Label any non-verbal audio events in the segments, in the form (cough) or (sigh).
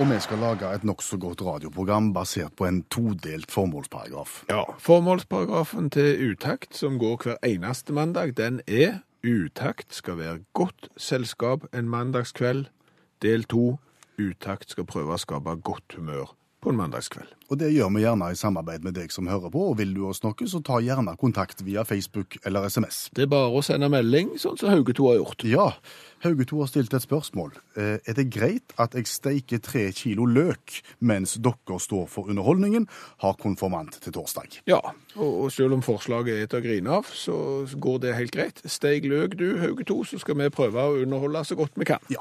Og vi skal lage et nokså godt radioprogram basert på en todelt formålsparagraf. Ja, Formålsparagrafen til Utakt, som går hver eneste mandag, den er Utakt skal være godt selskap en mandagskveld. Del to. Utakt skal prøve å skape godt humør på en mandagskveld. Og det gjør vi gjerne i samarbeid med deg som hører på. Og vil du oss noe, så ta gjerne kontakt via Facebook eller SMS. Det er bare å sende melding, sånn som Hauge 2 har gjort. Ja, Hauge 2 har stilt et spørsmål. Eh, Er det greit at jeg steiker tre kilo løk mens dere står for underholdningen, har konfirmant til torsdag? Ja, og, og selv om forslaget er til å grine av, så går det helt greit. Steik løk du, Hauge 2, så skal vi prøve å underholde så godt vi kan. Ja.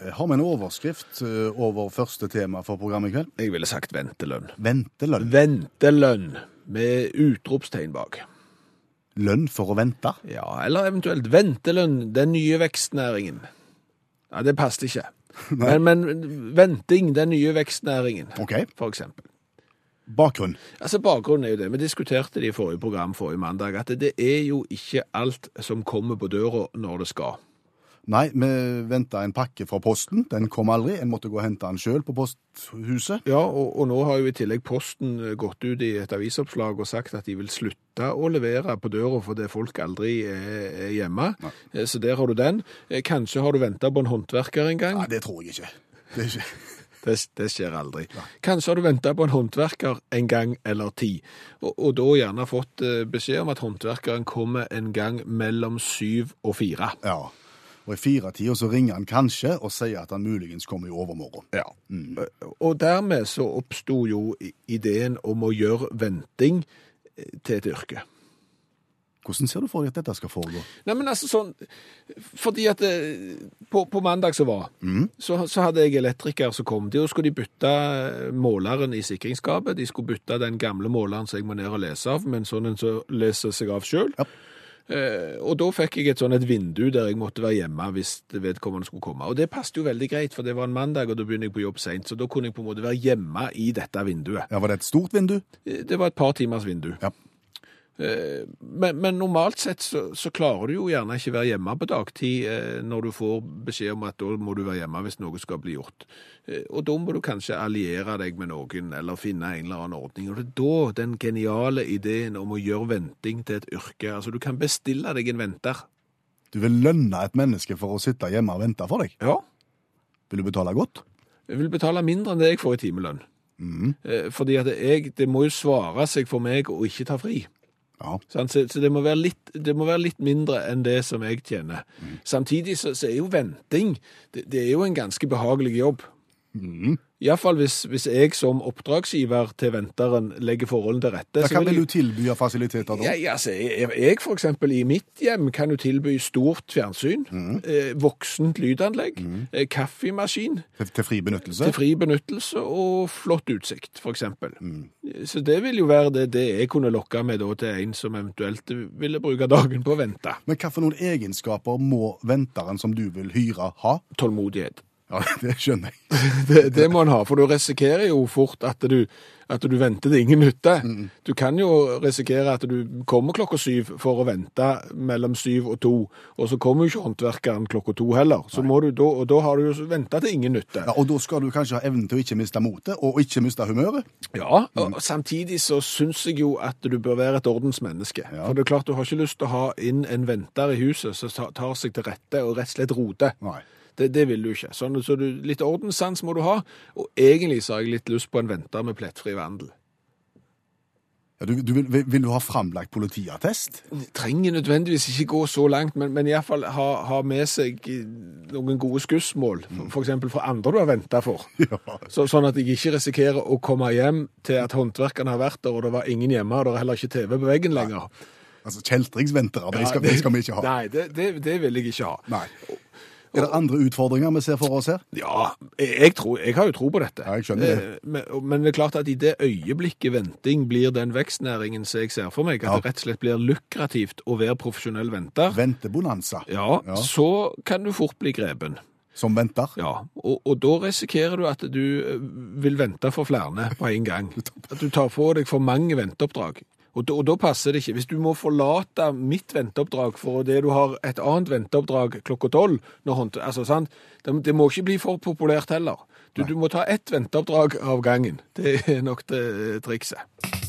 Eh, Har vi en overskrift eh, over første tema for programmet i kveld? Jeg ville sagt ventelønn. Ventelønn. Ventelønn med utropstegn bak. Lønn for å vente? Ja, eller eventuelt ventelønn, den nye vekstnæringen. Ja, det passet ikke. (laughs) Men, men venting, den nye vekstnæringen, okay. for eksempel. Bakgrunn. Altså Bakgrunnen er jo det, vi diskuterte det i forrige program forrige mandag, at det er jo ikke alt som kommer på døra når det skal. Nei, vi venta en pakke fra Posten. Den kom aldri. En måtte gå og hente den sjøl på posthuset. Ja, og, og nå har jo i tillegg Posten gått ut i et avisoppslag og sagt at de vil slutte å levere på døra fordi folk aldri er, hjemme. Nei. Så der har du den. Eh, Kanskje har du venta på en håndverker en gang. Nei, det tror jeg ikke. Det er ikke. (laughs) Det, det skjer aldri. Kanskje har du venta på en håndverker en gang eller ti, og, og da gjerne fått eh, beskjed om at håndverkeren kommer en gang mellom syv og fire. Ja. Og i firetida så ringer han kanskje og sier at han muligens kommer i overmorgen. Ja. Og dermed så oppsto jo ideen om å gjøre venting eh, til et yrke. Hvordan ser du for deg at dette skal foregå? Nei, men altså sånn, fordi at eh, på, på mandag som var, så, så hadde jeg elektriker som kom. Da skulle de bytte eh, måleren i sikringsskapet. De skulle bytte den gamle måleren som jeg må ned og lese av, men sånn en som leser seg av sjøl. Ja. Eh, og da fikk jeg et sånn et vindu der jeg måtte være hjemme hvis vedkommende skulle komme. Og det passet jo veldig greit, for det var en mandag, og da begynner jeg på jobb seint. Så da kunne jeg på en måte være hjemme i dette vinduet. Ja, Var det et stort vindu? Eh, Det var et par timers vindu. Ja. Eh, Men, men normalt sett så, så klarer du jo gjerne ikke være hjemme på dagtid eh, når du får beskjed om at da må du være hjemme hvis noe skal bli gjort. Eh, Og da må du kanskje alliere deg med noen eller finne en eller annen ordning. Og det er da den geniale ideen om å gjøre venting til et yrke. Altså du kan bestille deg en venter. Du vil lønne et menneske for å sitte hjemme og vente for deg. Ja. Vil du betale godt? Jeg vil betale mindre enn det jeg får i timelønn. Eh, Fordi at jeg, det må jo svare seg for meg å ikke ta fri. Ja. Så, så det, må være litt, det må være litt mindre enn det som jeg tjener. Samtidig så, så er jo venting det, det er jo en ganske behagelig jobb. Iallfall hvis, hvis jeg som oppdragsgiver til venteren legger forholdene til rette. Så hva vil du tilby av fasiliteter da? ja, ja, altså, jeg, jeg for eksempel i mitt hjem kan jo tilby stort fjernsyn, eh, voksent lydanlegg, eh, kaffemaskin, Til, til fri benyttelse? til fri benyttelse og flott utsikt, for eksempel. Så det vil jo være det, det jeg kunne lokke med da, til en som eventuelt ville bruke dagen på å vente. Men hva for noen egenskaper må venteren som du vil hyre, ha? Tålmodighet. Ja, (laughs) Det skjønner jeg. (laughs) Det, det må en ha, for du risikerer jo fort at du, at du venter til ingen nytte. Du kan jo risikere at du kommer klokka syv for å vente mellom syv og to, og så kommer jo ikke håndverkeren klokka to heller. Så må du, da, og da har du jo venta til ingen nytte. Ja, og da skal du kanskje ha evnen til å ikke miste motet, og ikke miste humøret? Ja, og samtidig så syns jeg jo at du bør være et ordensmenneske. Ja. For det er klart du har ikke lyst til å ha inn en venter i huset som tar seg til rette og rett og slett roter. Nei. Det, det vil du ikke. Sånn, så du, litt ordenssans må du ha. Og egentlig så har jeg litt lyst på en venter med plettfri vandel. Ja, du, du vil, vil, du ha framlagt politiattest? Det Trenger nødvendigvis ikke gå så langt, men, men iallfall ha, ha med seg noen gode skussmål. F.eks. fra andre du har venta for. (laughs) Ja. Så, sånn at jeg ikke risikerer å komme hjem til at håndverkerne har vært der, og det var ingen hjemme, og det er heller ikke TV på veggen lenger. Altså, Kjeltringsventere, det skal, det skal vi ikke ha. Nei, det, det, det vil jeg ikke ha. Nei. Er det andre utfordringer vi ser for oss her? Ja, jeg, tror, jeg har jo tro på dette. Ja, jeg skjønner det. Eh, Men, men det er klart at i det øyeblikket venting blir den vekstnæringen som jeg ser for meg, at Ja. det rett og slett blir lukrativt å være profesjonell venter, Ventebonanza. ja, Ja. så kan du fort bli grepen. Som venter. Ja, og, og da risikerer du at du eh, vil vente for flere på en gang. (laughs) At du tar på deg for mange venteoppdrag. Og da, og da passer det ikke. Hvis du må forlate mitt venteoppdrag for det du har et annet venteoppdrag klokka tolv altså, sant? Det, det må ikke bli for populært heller. Du, du må ta ett venteoppdrag av gangen. Det er nok det trikset.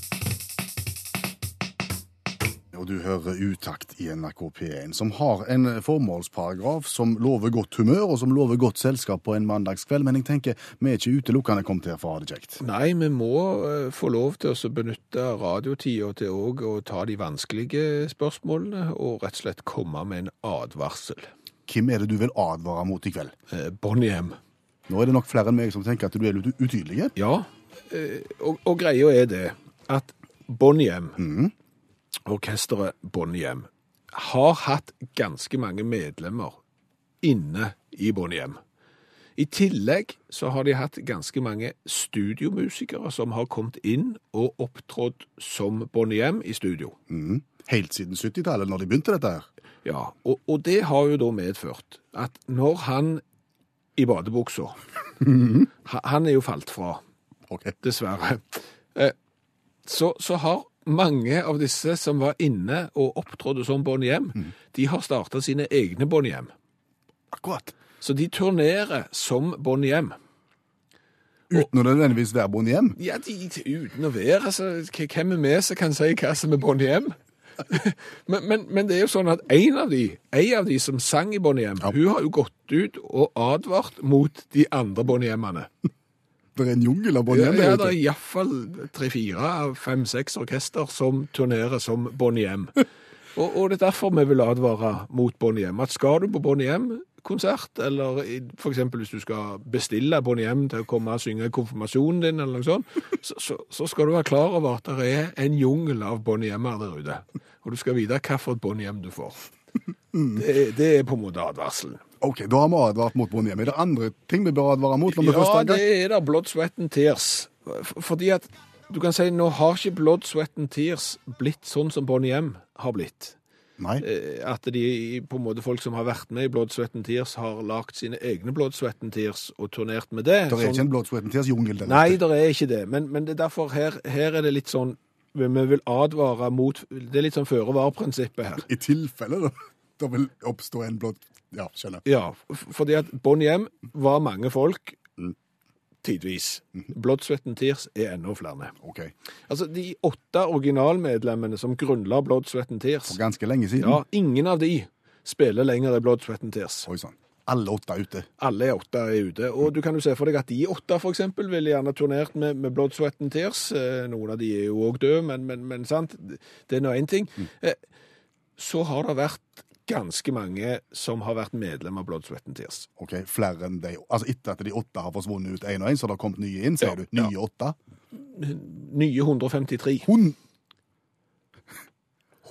Og du hører utakt i NRK P1, som har en formålsparagraf som lover godt humør, og som lover godt selskap på en mandagskveld. Men jeg tenker, vi er ikke utelukkende kommet her for å ha det kjekt. Nei, vi må eh, få lov til å benytte radiotida til òg å ta de vanskelige spørsmålene, og rett og slett komme med en advarsel. Hvem er det du vil advare mot i kveld? Bonniem. Nå er det nok flere enn meg som tenker at du er litt utydelig. Ja, eh, og, og greia er det at Bonnie M, orkesteret Bonnie har hatt ganske mange medlemmer inne i Bonnie I tillegg så har de hatt ganske mange studiomusikere som har kommet inn og opptrådt som Bonnie i studio. Mm. Helt siden 70-tallet, når de begynte dette her. Ja, og, og det har jo da medført at når han i badebuksa Han er jo falt fra, okay. dessverre. Eh, Så, så har mange av disse som var inne og opptrådte som Bonnie M, de har starta sine egne Bonnie M. Akkurat. Så de turnerer som Bonnie M. Uten å nødvendigvis være Bonnie M. Ja, de, uten å være altså, Hvem er vi som kan si hva som er Bonnie M? (laughs) men, men, men det er jo sånn at en av de, en av de som sang i Bonnie M, hun har jo gått ut og advart mot de andre Bonnie M-ene. Er en jungel av Bonnie Ja, M. ja, vet det er iallfall tre-fire av fem-seks orkester som turnerer som Bonnie M. (laughs) Og, og det er derfor vi vil advare mot Bonnie M. At skal du på Bonnie M-konsert, eller f.eks. hvis du skal bestille Bonnie M til å komme og synge konfirmasjonen din, eller noe sånt, (laughs) så, så, så skal du være klar over at det er en jungel av Bonnie M-er der ute. Og du skal vite hvilket Bonnie M du får. (laughs) Det, det er på en måte advarselen. Ok, da har vi advart mot Bonnie M. Er det andre ting vi bør advare mot? Ja, det er da Blood, Sweat and Tears. Fordi at du kan si, nå har ikke Blood, Sweat and Tears blitt sånn som Bonnie M har blitt. Nei. Eh, At de, på en måte folk som har vært med i Blood, Sweat and Tears, har lagt sine egne Blood, Sweat and Tears og turnert med det. Det er Sånn- ikke en Blood, Sweat and Tears jungel Nei, det er ikke det. Men, men det er derfor her, her er det litt sånn vi vi vil advare mot Det er litt sånn føre-var-prinsippet her. I tilfelle da, da vil oppstå en Blood... Ja, skjønner. Ja, fordi at Bonnie hjem var mange folk, Mm. tidvis. Sweat and Tears er enda flere. Ok. Altså, de åtte originalmedlemmene som grunnla and Tears, For ganske lenge siden. ja, ingen av de spiller lenger i and Tears. Oi sann. Alle åtte er ute. Alle er åtte er ute. Og du kan jo se for deg at de åtte, for eksempel, ville gjerne turnert med, med Blood, Sweat and Tears. Eh, Noen av de er jo òg døde, men, men, men sant, det er nå én ting. Mm. Så har det vært ganske mange som har vært medlem av Blood, Sweat and Tears. Ok, Flere enn de Altså etter at de åtte har forsvunnet ut én og én, så det har kommet nye inn, sier Ja, du? Nye åtte? Nye 153. Hun...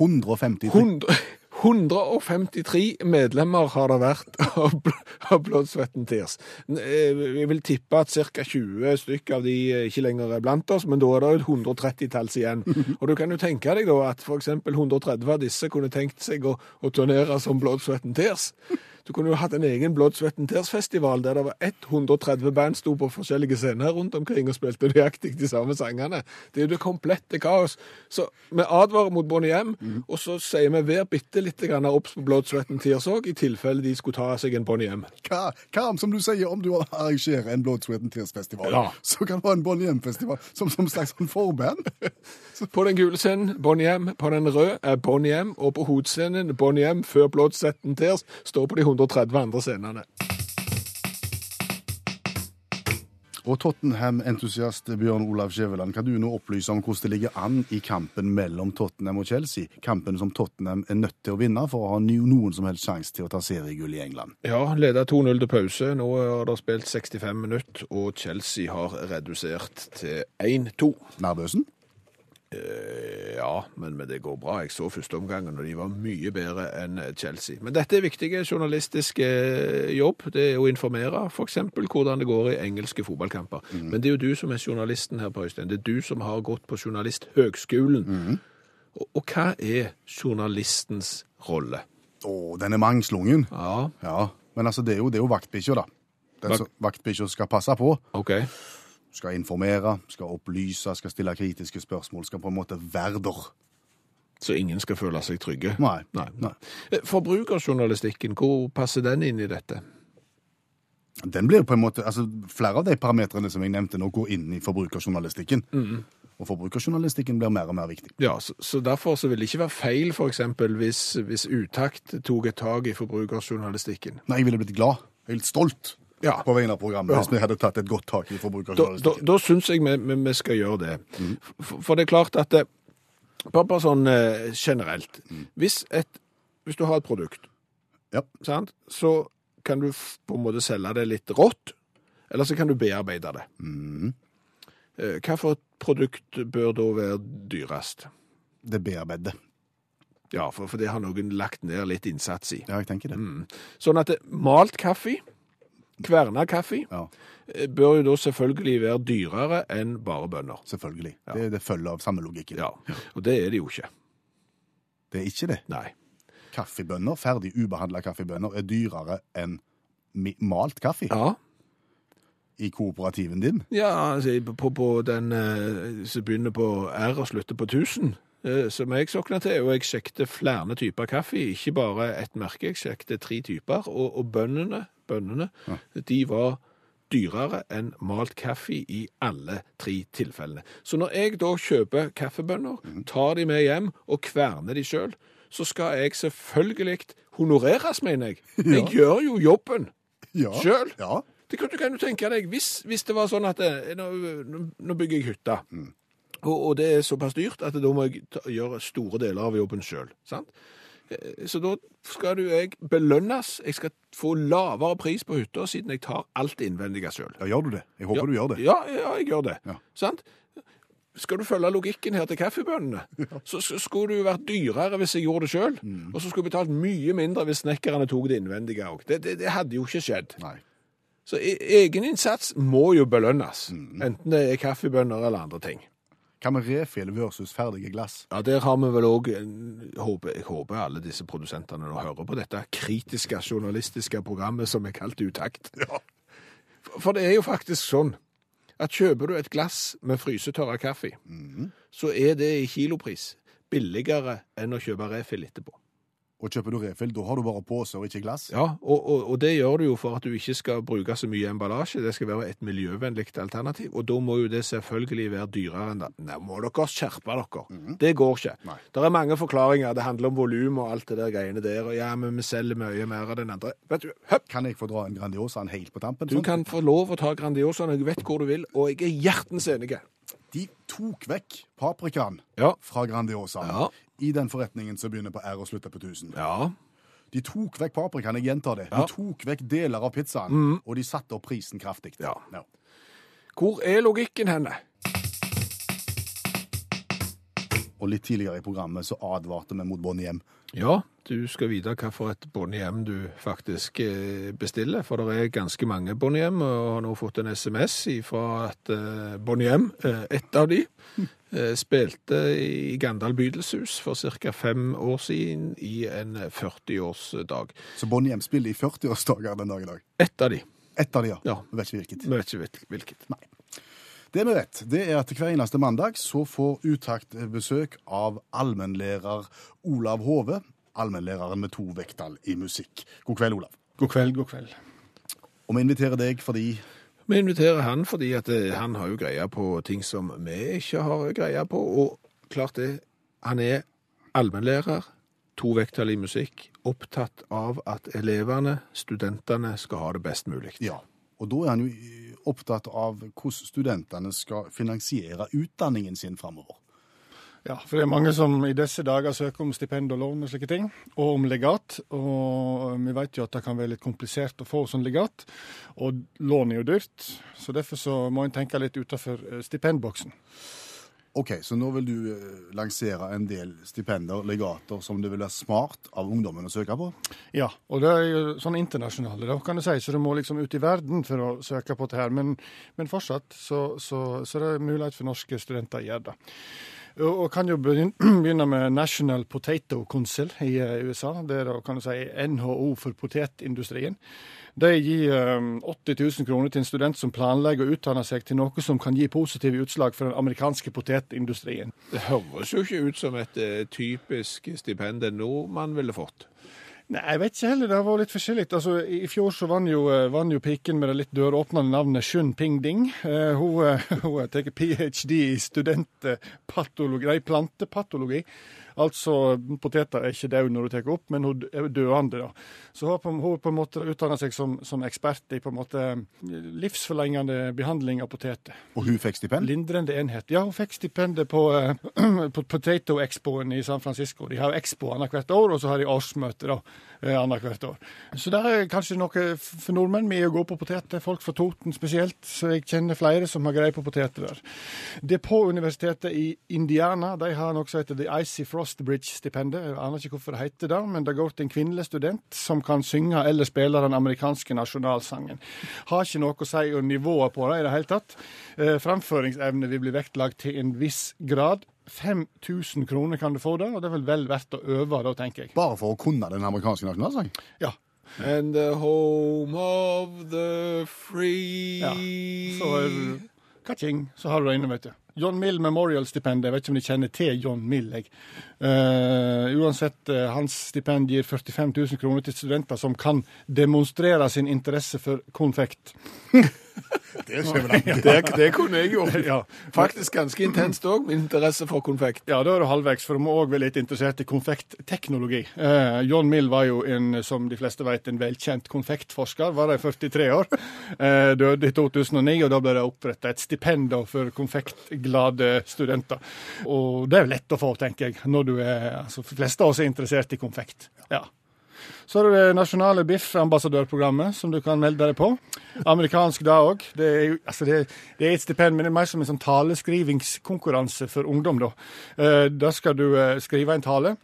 153. 100, 153 medlemmer har det vært (laughs) av, Bl- av Blood, Sweat and Tears. Eh, Jeg vil tippe at ca. 20 stykker av de eh, ikke lenger er blant oss, men da er det et 130-talls igjen. (laughs) Og du kan jo tenke deg da at f.eks. 130 av disse kunne tenkt seg å, å turnere som Blood, Sweat and Tears. Du kunne jo hatt en egen Blood, Sweat and Tears-festival der det var 130 band sto på forskjellige scener rundt omkring og spilte nøyaktig de samme sangene. Det er jo det komplette kaos. Så vi advarer mot Bonnie M, og så sier vi vær bitte litt obs på Blood, Sweat and Tears òg, i tilfelle de skulle ta seg en Bonnie M. Hva, hva om, som du sier, om du arrangerer en Blood, Sweat and Tears-festival, Ja. så kan du ha en Bonnie M-festival som, som slags forband? (laughs) På den gule scenen Bonnie M, på den røde er Bonnie M, og på hovedscenen Bonnie M før Blood, Sweat and Tears står på de 130 andre scenene. Og Tottenham-entusiast Bjørn Olav Skjæveland, kan du nå opplyse om hvordan det ligger an i kampen mellom Tottenham og Chelsea? Kampen som Tottenham er nødt til å vinne for å ha noen som helst sjanse til å ta seriegull i England. Ja, leder 2-0 til pause. Nå har det spilt 65 minutter, og Chelsea har redusert til 1-2. Nærbøsen? Eh, Ja, men, men det går bra. Jeg så første omgangen, og de var mye bedre enn Chelsea. Men dette er viktige journalistiske eh, jobb. Det er å informere f.eks. hvordan det går i engelske fotballkamper. Men det er jo du som er journalisten her på Øystein. Det er du som har gått på journalisthøgskolen. Og, og hva er journalistens rolle? Å, den er mangslungen. Ja, Ja, men altså, det er jo, det er jo vaktbikkja, da. Den Vak- som vaktbikkja skal passe på. OK. Skal informere, skal opplyse, skal stille kritiske spørsmål, skal på en måte være der. Så ingen skal føle seg trygge? Nei. Nei. Nei. Eh, Forbrukerjournalistikken, hvor passer den inn i dette? Den blir på en måte, altså Flere av de parametrene som jeg nevnte nå, går inn i forbrukerjournalistikken. Og forbrukerjournalistikken blir mer og mer viktig. Ja, så, så derfor så vil det ikke være feil eksempel hvis, hvis Utakt tok et tak i forbrukerjournalistikken. Nei, jeg ville blitt glad. Jeg er litt stolt Ja. på vegne av programmet Ja. hvis vi hadde tatt et godt tak i Da, da, forbrukerjournalistikken. da syns jeg vi, vi, vi skal gjøre det. For, for det er klart at det, bare, sånn eh, generelt. Hvis, et, hvis du har et produkt, Ja. sant? så kan du på en måte selge det litt rått, eller så kan du bearbeide det. Mm. Hva for et produkt bør da være dyrest? Det bearbeidet. Ja, for, for det har noen lagt ned litt innsats i. Ja, jeg tenker det. Sånn at det- malt kaffe, kverna kaffe, Ja, eh, bør jo da selvfølgelig være dyrere enn bare bønner. selvfølgelig. Det, det følger av samme logikken. Ja, og det er det jo ikke. Det er ikke det. Nei. Kaffebønner, ferdig ubehandla kaffebønner, er dyrere enn malt kaffe Ja, i kooperativen din. ja altså, på, på den eh, som begynner på R og slutter på 1000, eh, som jeg sokna til, og jeg sjekket flere typer kaffe, ikke bare ett merke, jeg sjekket tre typer, og, og bønnene, bønnene, de var dyrere enn malt kaffe i alle tre tilfellene. Så når jeg da kjøper kaffebønner, tar de med hjem og kverner de selv, så skal jeg selvfølgelig honoreres, mener jeg. (laughs) Jeg gjør jo jobben. Ja. Selv? Ja. Det kan, du kan jo tenke deg, hvis, hvis det var sånn at det, nå, nå- nå bygger jeg hytta, og, og det er såpass dyrt at da må jeg ta, gjøre store deler av jobben sjøl. Så da skal du jeg belønnes. Jeg skal få lavere pris på hytta siden jeg tar alt det innvendige sjøl. ja, gjør du det? Jeg håper du gjør det. Ja, ja, jeg gjør det. Ja. Sant? Skal du følge logikken her til kaffebønnene, (laughs) så s- skulle det jo vært dyrere hvis jeg gjorde det sjøl. Mm. Og så skulle jeg betalt mye mindre hvis snekkerne tok det innvendige òg. Det, det, det hadde jo ikke skjedd. Nei. Så e- egeninnsats må jo belønnes, Mm. enten det er kaffebønner eller andre ting. Hva med refill versus ferdige glass? Ja, Der har vi vel òg Jeg håper alle disse produsentene nå hører på dette kritiske journalistiske programmet som er kalt Utakt. For- For det er jo faktisk sånn at kjøper du et glass med frysetørra kaffe, Mm. så er det i kilopris billigere enn å kjøpe refill etterpå. Og kjøper du refill, da har du bare pose og ikke glass? Ja, og, og, og det gjør du jo for at du ikke skal bruke så mye emballasje. Det skal være et miljøvennlig alternativ, og da må jo det selvfølgelig være dyrere enn det. Nei, må dere skjerpe dere. Det går ikke. Nei. Det er mange forklaringer. Det handler om volum og alt det der greiene der. Og ja, men vi selger mye mer av den andre. Vet du, høpp! Kan jeg få dra en Grandiosaen helt på tampen? Du sånn? kan få lov å ta Grandiosaen, jeg vet hvor du vil, og jeg er hjertens enig. De tok vekk paprikaen Ja. fra Grandiosa Ja. I den forretningen som begynner på R og slutter på 1000. Ja. De tok vekk paprikaen, jeg gjentar det. Ja. Mm. De tok vekk deler av pizzaen, og de satte opp prisen kraftig. Ja. Hvor er logikken henne? Og litt tidligere i programmet så advarte vi mot Bonnie M. Ja, du skal vite hva for et Bonnie du faktisk eh, bestiller, for det er ganske mange Bonnie og har nå fått en SMS fra et eh, Bonnie eh, ett av de, eh, (laughs) spilte i Gandal bydelshus for ca. fem år siden i en 40-årsdag. Så Bonnie spiller i 40-årsdager den dag i dag. Ett av de. Ett av de, ja. Ja. Vi vet ikke hvilket. Vi vet ikke hvilket. Nei. Det vi vet, det er at hver eneste mandag så får Utakt besøk av allmennlærer Olav Hove. Allmennlæreren med to vekttall i musikk. God kveld, Olav. God kveld, god kveld. Og vi inviterer deg fordi Vi inviterer han fordi at eh, han har jo greie på ting som vi ikke har greie på, og klart det, han er allmennlærer, to musikk, opptatt av at elevene, studentene, skal ha det best mulig. Ja. Og da er han jo opptatt av hvordan studentene skal finansiere utdanningen sin framover. Ja, for det er mange som i disse dager søker om stipend og lån og slike ting, og om legat. Og vi vet jo at det kan være litt komplisert å få sånn legat, og lån er jo dyrt. Så derfor så må en tenke litt utenfor eh, stipendboksen. Ok, Så nå vil du eh, lansere en del stipender, legater, som det vil være smart av ungdommen å søke på? Ja, og det er jo sånn internasjonale, da, kan du si, så du må liksom ut i verden for å søke på det her. Men, men fortsatt så, så, så det er mulighet for norske studenter å gjøre det. Og, kan jo (clears throat) begynne med National Potato Council i eh, USA. Det er da, kan du si, NHO for potetindustrien. De gir eh, 80 000 kroner til en student som planlegger å utdanne seg til noe som kan gi positive utslag for den amerikanske potetindustrien. Det høres jo ikke ut som et eh, typisk stipend en nordmann ville fått. Nei, jeg vet ikke heller. Det har vært litt forskjellig. Altså, I fjor så vant jo, eh, jo piken med det litt døråpnende navnet Shun Ping Ding. Eh, eh, (laughs) hun har tatt ph.d. i studentpatologi, nei, plantepatologi. Altså, poteter er ikke døde når du tar opp, men hun er døende. da. Så hun har på, på en måte utdanna seg som, som ekspert i på en måte livsforlengende behandling av poteter. Og hun fikk stipend? Lindrende enhet. Ja, hun fikk stipendet på, eh, (clears throat) på Potato Expoen i San Francisco. De har Expo annethvert år, og så har de årsmøte da, eh, annethvert år. Så det er kanskje noe for nordmenn med å gå på poteter. Folk fra Toten spesielt. Så jeg kjenner flere som har greie på poteter der. DePaul-universitetet i Indiana de har noe som heter The Icy Frost Bridge-stipendet. Jeg aner ikke hvorfor det heter det, men det går til en kvinnelig student som kan synge eller spille den amerikanske nasjonalsangen. Har ikke noe å si om nivået på det i det hele tatt. Eh, Framføringsevne vil bli vektlagt til en viss grad. 5000 kroner kan du få det, og det er vel vel verdt å øve da, tenker jeg. Bare for å kunne den amerikanske nasjonalsangen? Ja. And the home of the free Ja, Så er Kaching, så har du det inne, vet du. John Mill Memorial-stipend. Jeg vet ikke om de kjenner til John Mill. Jeg. Uh, uansett, uh, hans stipend gir 45 000 kroner til studenter som kan demonstrere sin interesse for konfekt. (laughs) (laughs) Det skjer vel. Det, det kunne jeg gjort. Ja. Faktisk ganske intenst òg, min interesse for konfekt. Ja, da er du halvveis, for må òg være litt interessert i konfektteknologi. Eh, John Mill var jo, en, som de fleste vet, en velkjent konfektforsker. Var det i 43 år. Eh, døde i 2009, og da ble det oppretta et stipend for konfektglade studenter. Og det er jo lett å få, tenker jeg, når du er altså, De fleste av oss er interessert i konfekt. Ja. Så har du det nasjonale biffambassadørprogrammet, som du kan melde deg på. Amerikansk da òg. Det, altså det, det er et stipend, men det er mer som en sånn taleskrivingskonkurranse for ungdom. Da Eh, Da skal du eh, skrive en tale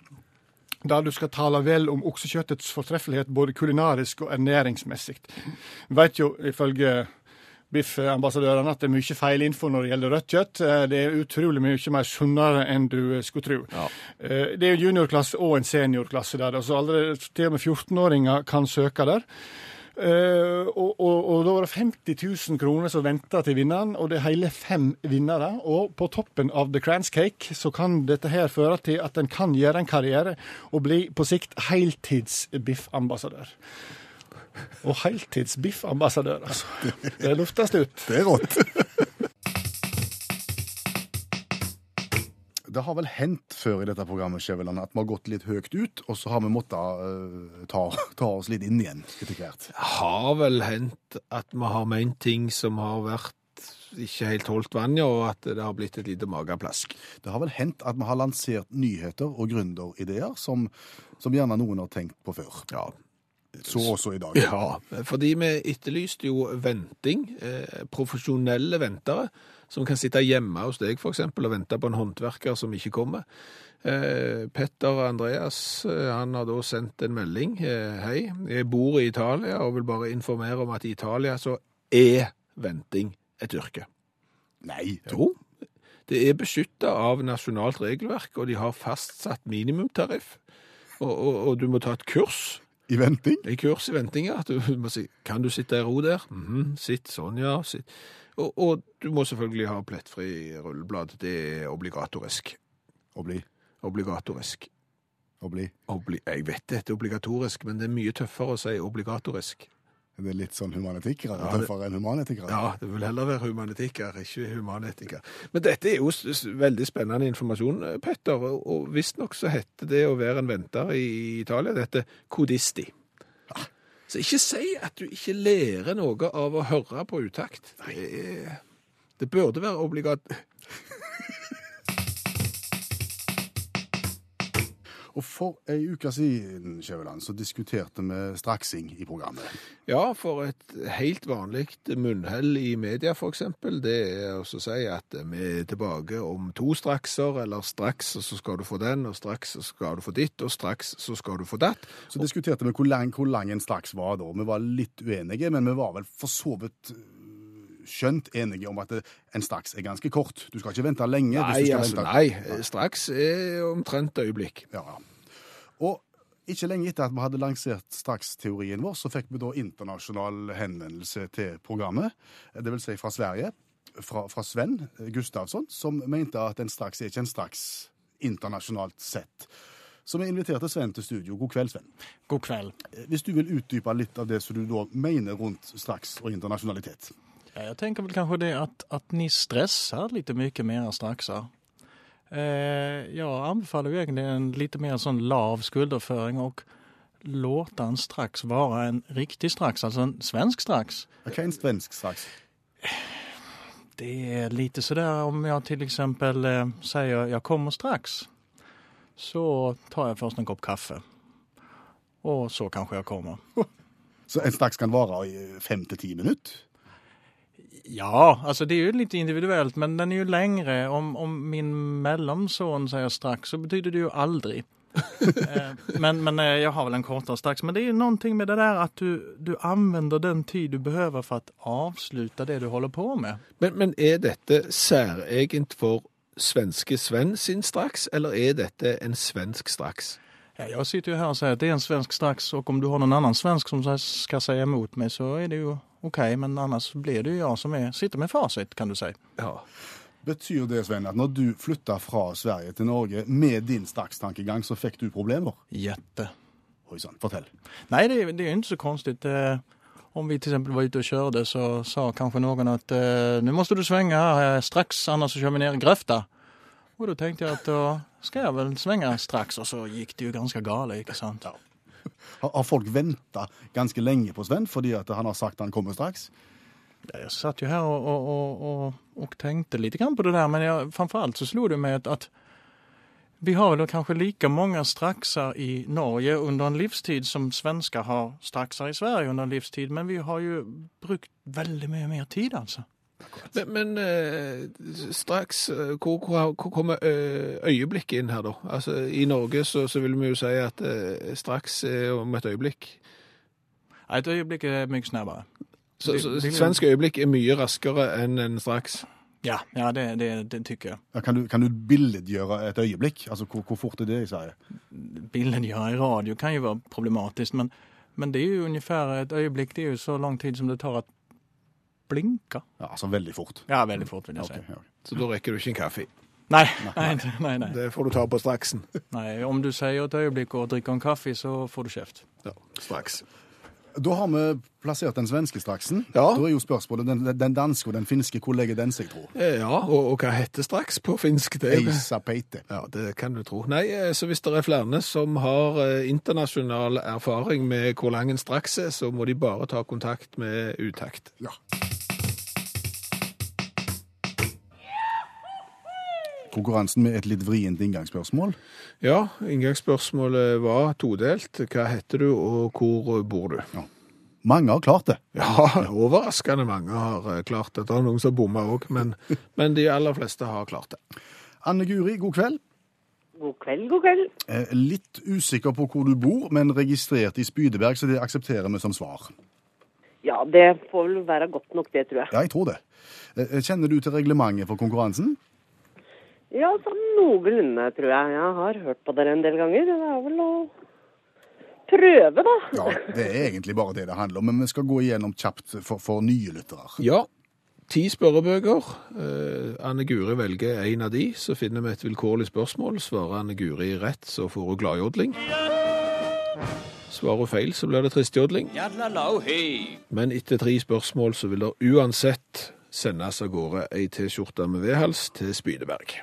der du skal tale vel om oksekjøttets fortreffelighet både kulinarisk og ernæringsmessig. Vet jo ifølge Biff-ambassadørene at det er mye feil info når det gjelder rødt kjøtt. Eh, Det er utrolig mye mer sunnere enn du skulle tro. Ja. Det er juniorklasse og en seniorklasse der, så allerede til og med 14-åringer kan søke der. Uh, og, og, og da var det 50 000 kroner som venta til vinneren, og det er hele fem vinnere. Og på toppen av The Crans Cake så kan dette her føre til at en kan gjøre en karriere og bli på sikt heltids-biff-ambassadør. Og heltids-biff-ambassadør, altså. Det luftes ut. (laughs) Det er rått. (laughs) Det har vel hendt før i dette programmet Skjæveland, at vi har gått litt høyt ut, og så har vi måttet uh, ta, (laughs) ta oss litt inn igjen etter hvert. har vel hendt at vi har ment ting som har vært ikke helt holdt vann, ja, og at det har blitt et lite mageplask. Det har vel hendt at vi har lansert nyheter og gründerideer som, som gjerne noen har tenkt på før. Ja. Så også i dag. ja, fordi vi etterlyste jo venting, eh, profesjonelle ventere, som kan sitte hjemme hos deg eksempel og vente på en håndverker som ikke kommer. Eh, Petter Andreas eh, han har da sendt en melding. Eh, Hei, jeg bor i Italia og vil bare informere om at i Italia så er venting et yrke. Nei. Jo, det er beskytta av nasjonalt regelverk, og de har fastsatt minimumtariff. Og, og, og du må ta et kurs, I venting? I kurs i venting, ja. Du må si, kan du sitte i ro der? Mhm, sitt sånn, ja. Sitt. Og, og du må selvfølgelig ha plettfri rulleblad. Det er obligatorisk. Å bli. Obligatorisk. Å bli. Jeg vet det, det er obligatorisk, men det er mye tøffere å si obligatorisk. Det er litt sånn humanetikkere. Ja, det- tøffere enn humanetikkere. Ja, det vil heller være humanetikker, ikke humanetikker. Men dette er jo veldig spennende informasjon, eh, Petter, og, visstnok så heter det å være en venter i Italia, dette kodisti. Så ikke si at du ikke lærer noe av å høre på utakt. Det, det burde være obligat... (laughs) Og for ei uke siden Kjøveland, så diskuterte vi straksing i programmet. Ja, for et helt vanlig munnhell i media, eksempel, det er å si at vi er tilbake om to strakser, eller straks så skal du få den, og straks så skal du få ditt, og straks så skal du få datt. Så diskuterte vi hvor lang, hvor lang en straks var da. Vi var litt uenige, men vi var vel for så vidt skjønt enige om at det- en straks er ganske kort. Du skal ikke vente lenge. hvis Nei, du skal altså, vente. nei, straks er omtrent øyeblikk. Ja, ja. Og ikke lenge etter at vi hadde lansert straksteorien vår, så fikk vi da internasjonal henvendelse til programmet. Det vil si fra Sverige, fra, fra Sven Gustavsson, som mente at en straks er ikke en straks internasjonalt sett. Så vi inviterte Sven til studio. God kveld, Sven. God kveld. Hvis du vil utdype litt av det som du da mener rundt straks og internasjonalitet. Ja, jag tänker väl kanske det att, att ni stressar lite mycket mer straxar. Eh, jag anbefaller ju egentligen en lite mer sån lav skulderföring och låta en strax vara en riktig strax, alltså en svensk strax. Hva er en svensk straks? Det är lite sådär om jag till exempel eh, säger jag kommer strax. Så tar jag först en kopp kaffe. Och så kanske jag kommer. (laughs) Så en straks kan vare i fem til ti minutter? Ja, alltså det är ju lite individuellt men den är ju längre. Om, om min mellomson säger strax så betyder det ju aldrig. (laughs) Eh, men men eh, jag har väl en kortare strax. Men det är ju någonting med det där att du, du använder den tid du behöver för att avsluta det du håller på med. Men, men er dette særegent for svenske Sven sin straks, eller er dette en svensk straks? Ja, jag sitter ju här och säger att det är en svensk strax och om du har någon annan svensk som skal ska säga emot mig så är det ju okej. men annars blir det jo jeg som er, sitter med fasit, kan du si. Ja. Betyr det, Sven, at når du flytta fra Sverige til Norge med din strakstankegang, så fikk du problemer? Jette. Oi sann, fortell. Nei, det det er jo ikke så konstigt. Eh, om vi till exempel var ute og kjørte, så sa kanskje noen at «Nå måtte du svinge straks, ellers kör vi ned i grøfta. Og da tenkte jeg at da skal jeg vel svinge straks, og så gikk det jo ganske galt, ikke sant? Har, har folk venta ganske lenge på Sven fordi han har sagt han kommer straks? Jeg satt jo her og, og, og, og och tänkte lite på det der, men framfor alt så slo det meg at, vi har vel kanskje like mange strakser i Norge under en livstid som svensker har strakser i Sverige under en livstid. Men vi har jo brukt veldig mye mer tid alltså. Men, men eh, straks, eh, hvor, hvor, hvor kommer eh, øyeblikket inn her, da? Altså, I Norge så, så vil vi jo si at straks er om et øyeblikk. Et øyeblikk er mye mycket. Så, så svensk øyeblikk er mye raskere enn en straks. Ja, ja det, det, det tykker jeg. Ja, kan, du, kan du billedgjøre et øyeblikk? Altså, hvor, hvor fort er det i Sverige? Billedgjøre i radio kan jo være problematisk, men, men det er jo ungefær et øyeblikk. det er jo så lang tid som det tar att blinka. Ja, altså veldig fort. Ja, veldig fort vil jeg si. Okay, okay. Så da rekker du ikke en kaffe. Nei nei, nei, nei. Det får du ta på straksen. Nei, Om du sier et øyeblikk og drikker en kaffe så får du kjeft. Ja, straks. Da har vi plassert den svenske straksen. Ja. Da er jo spørsmålet den, den danske og den finske, hvor legger den seg, tro? Eh, Ja, og, og hva heter straks på finsk? Det er Eisa peite. Ja, det kan du tro. Nei, eh, så hvis det er flere som har eh, internasjonal erfaring med hvor lang en straks er, så må de bare ta kontakt med utakt. Ja. Konkurransen med et litt vrient inngangsspørsmål. Ja, inngangsspørsmålet var todelt. Hva heter du, og hvor bor du? Mange har klart det. Ja, overraskende mange har eh, klart det. Det er noen som bommer òg, men, (laughs) men de aller fleste har klart det. Anne Guri, god kveld. God kveld, god kveld. Eh, Litt usikker på hvor du bor, men registrert i Spydeberg, så det aksepterer vi som svar. Ja, det får vel være godt nok det, tror jeg. Ja, jeg tror det. Eh, Kjenner du til reglementet for konkurransen? Ja, sånn noenlunde, tror jeg. Jeg har hørt på dere en del ganger. Det er vel å prøve, da. Ja, det er egentlig bare det det handler om, men vi skal gå igjennom kjapt for, for nye lyttere. Ja, ti spørrebøker. Eh, Anne Guri velger en av de, så finner vi et vilkårlig spørsmål. Svarer Anne Guri rett, så får hun gladjodling. Svarer hun feil, så blir det tristjodling. Men etter tre spørsmål så vil det uansett sendes av gårde ei T-skjorte med vedhals til Spydeberg.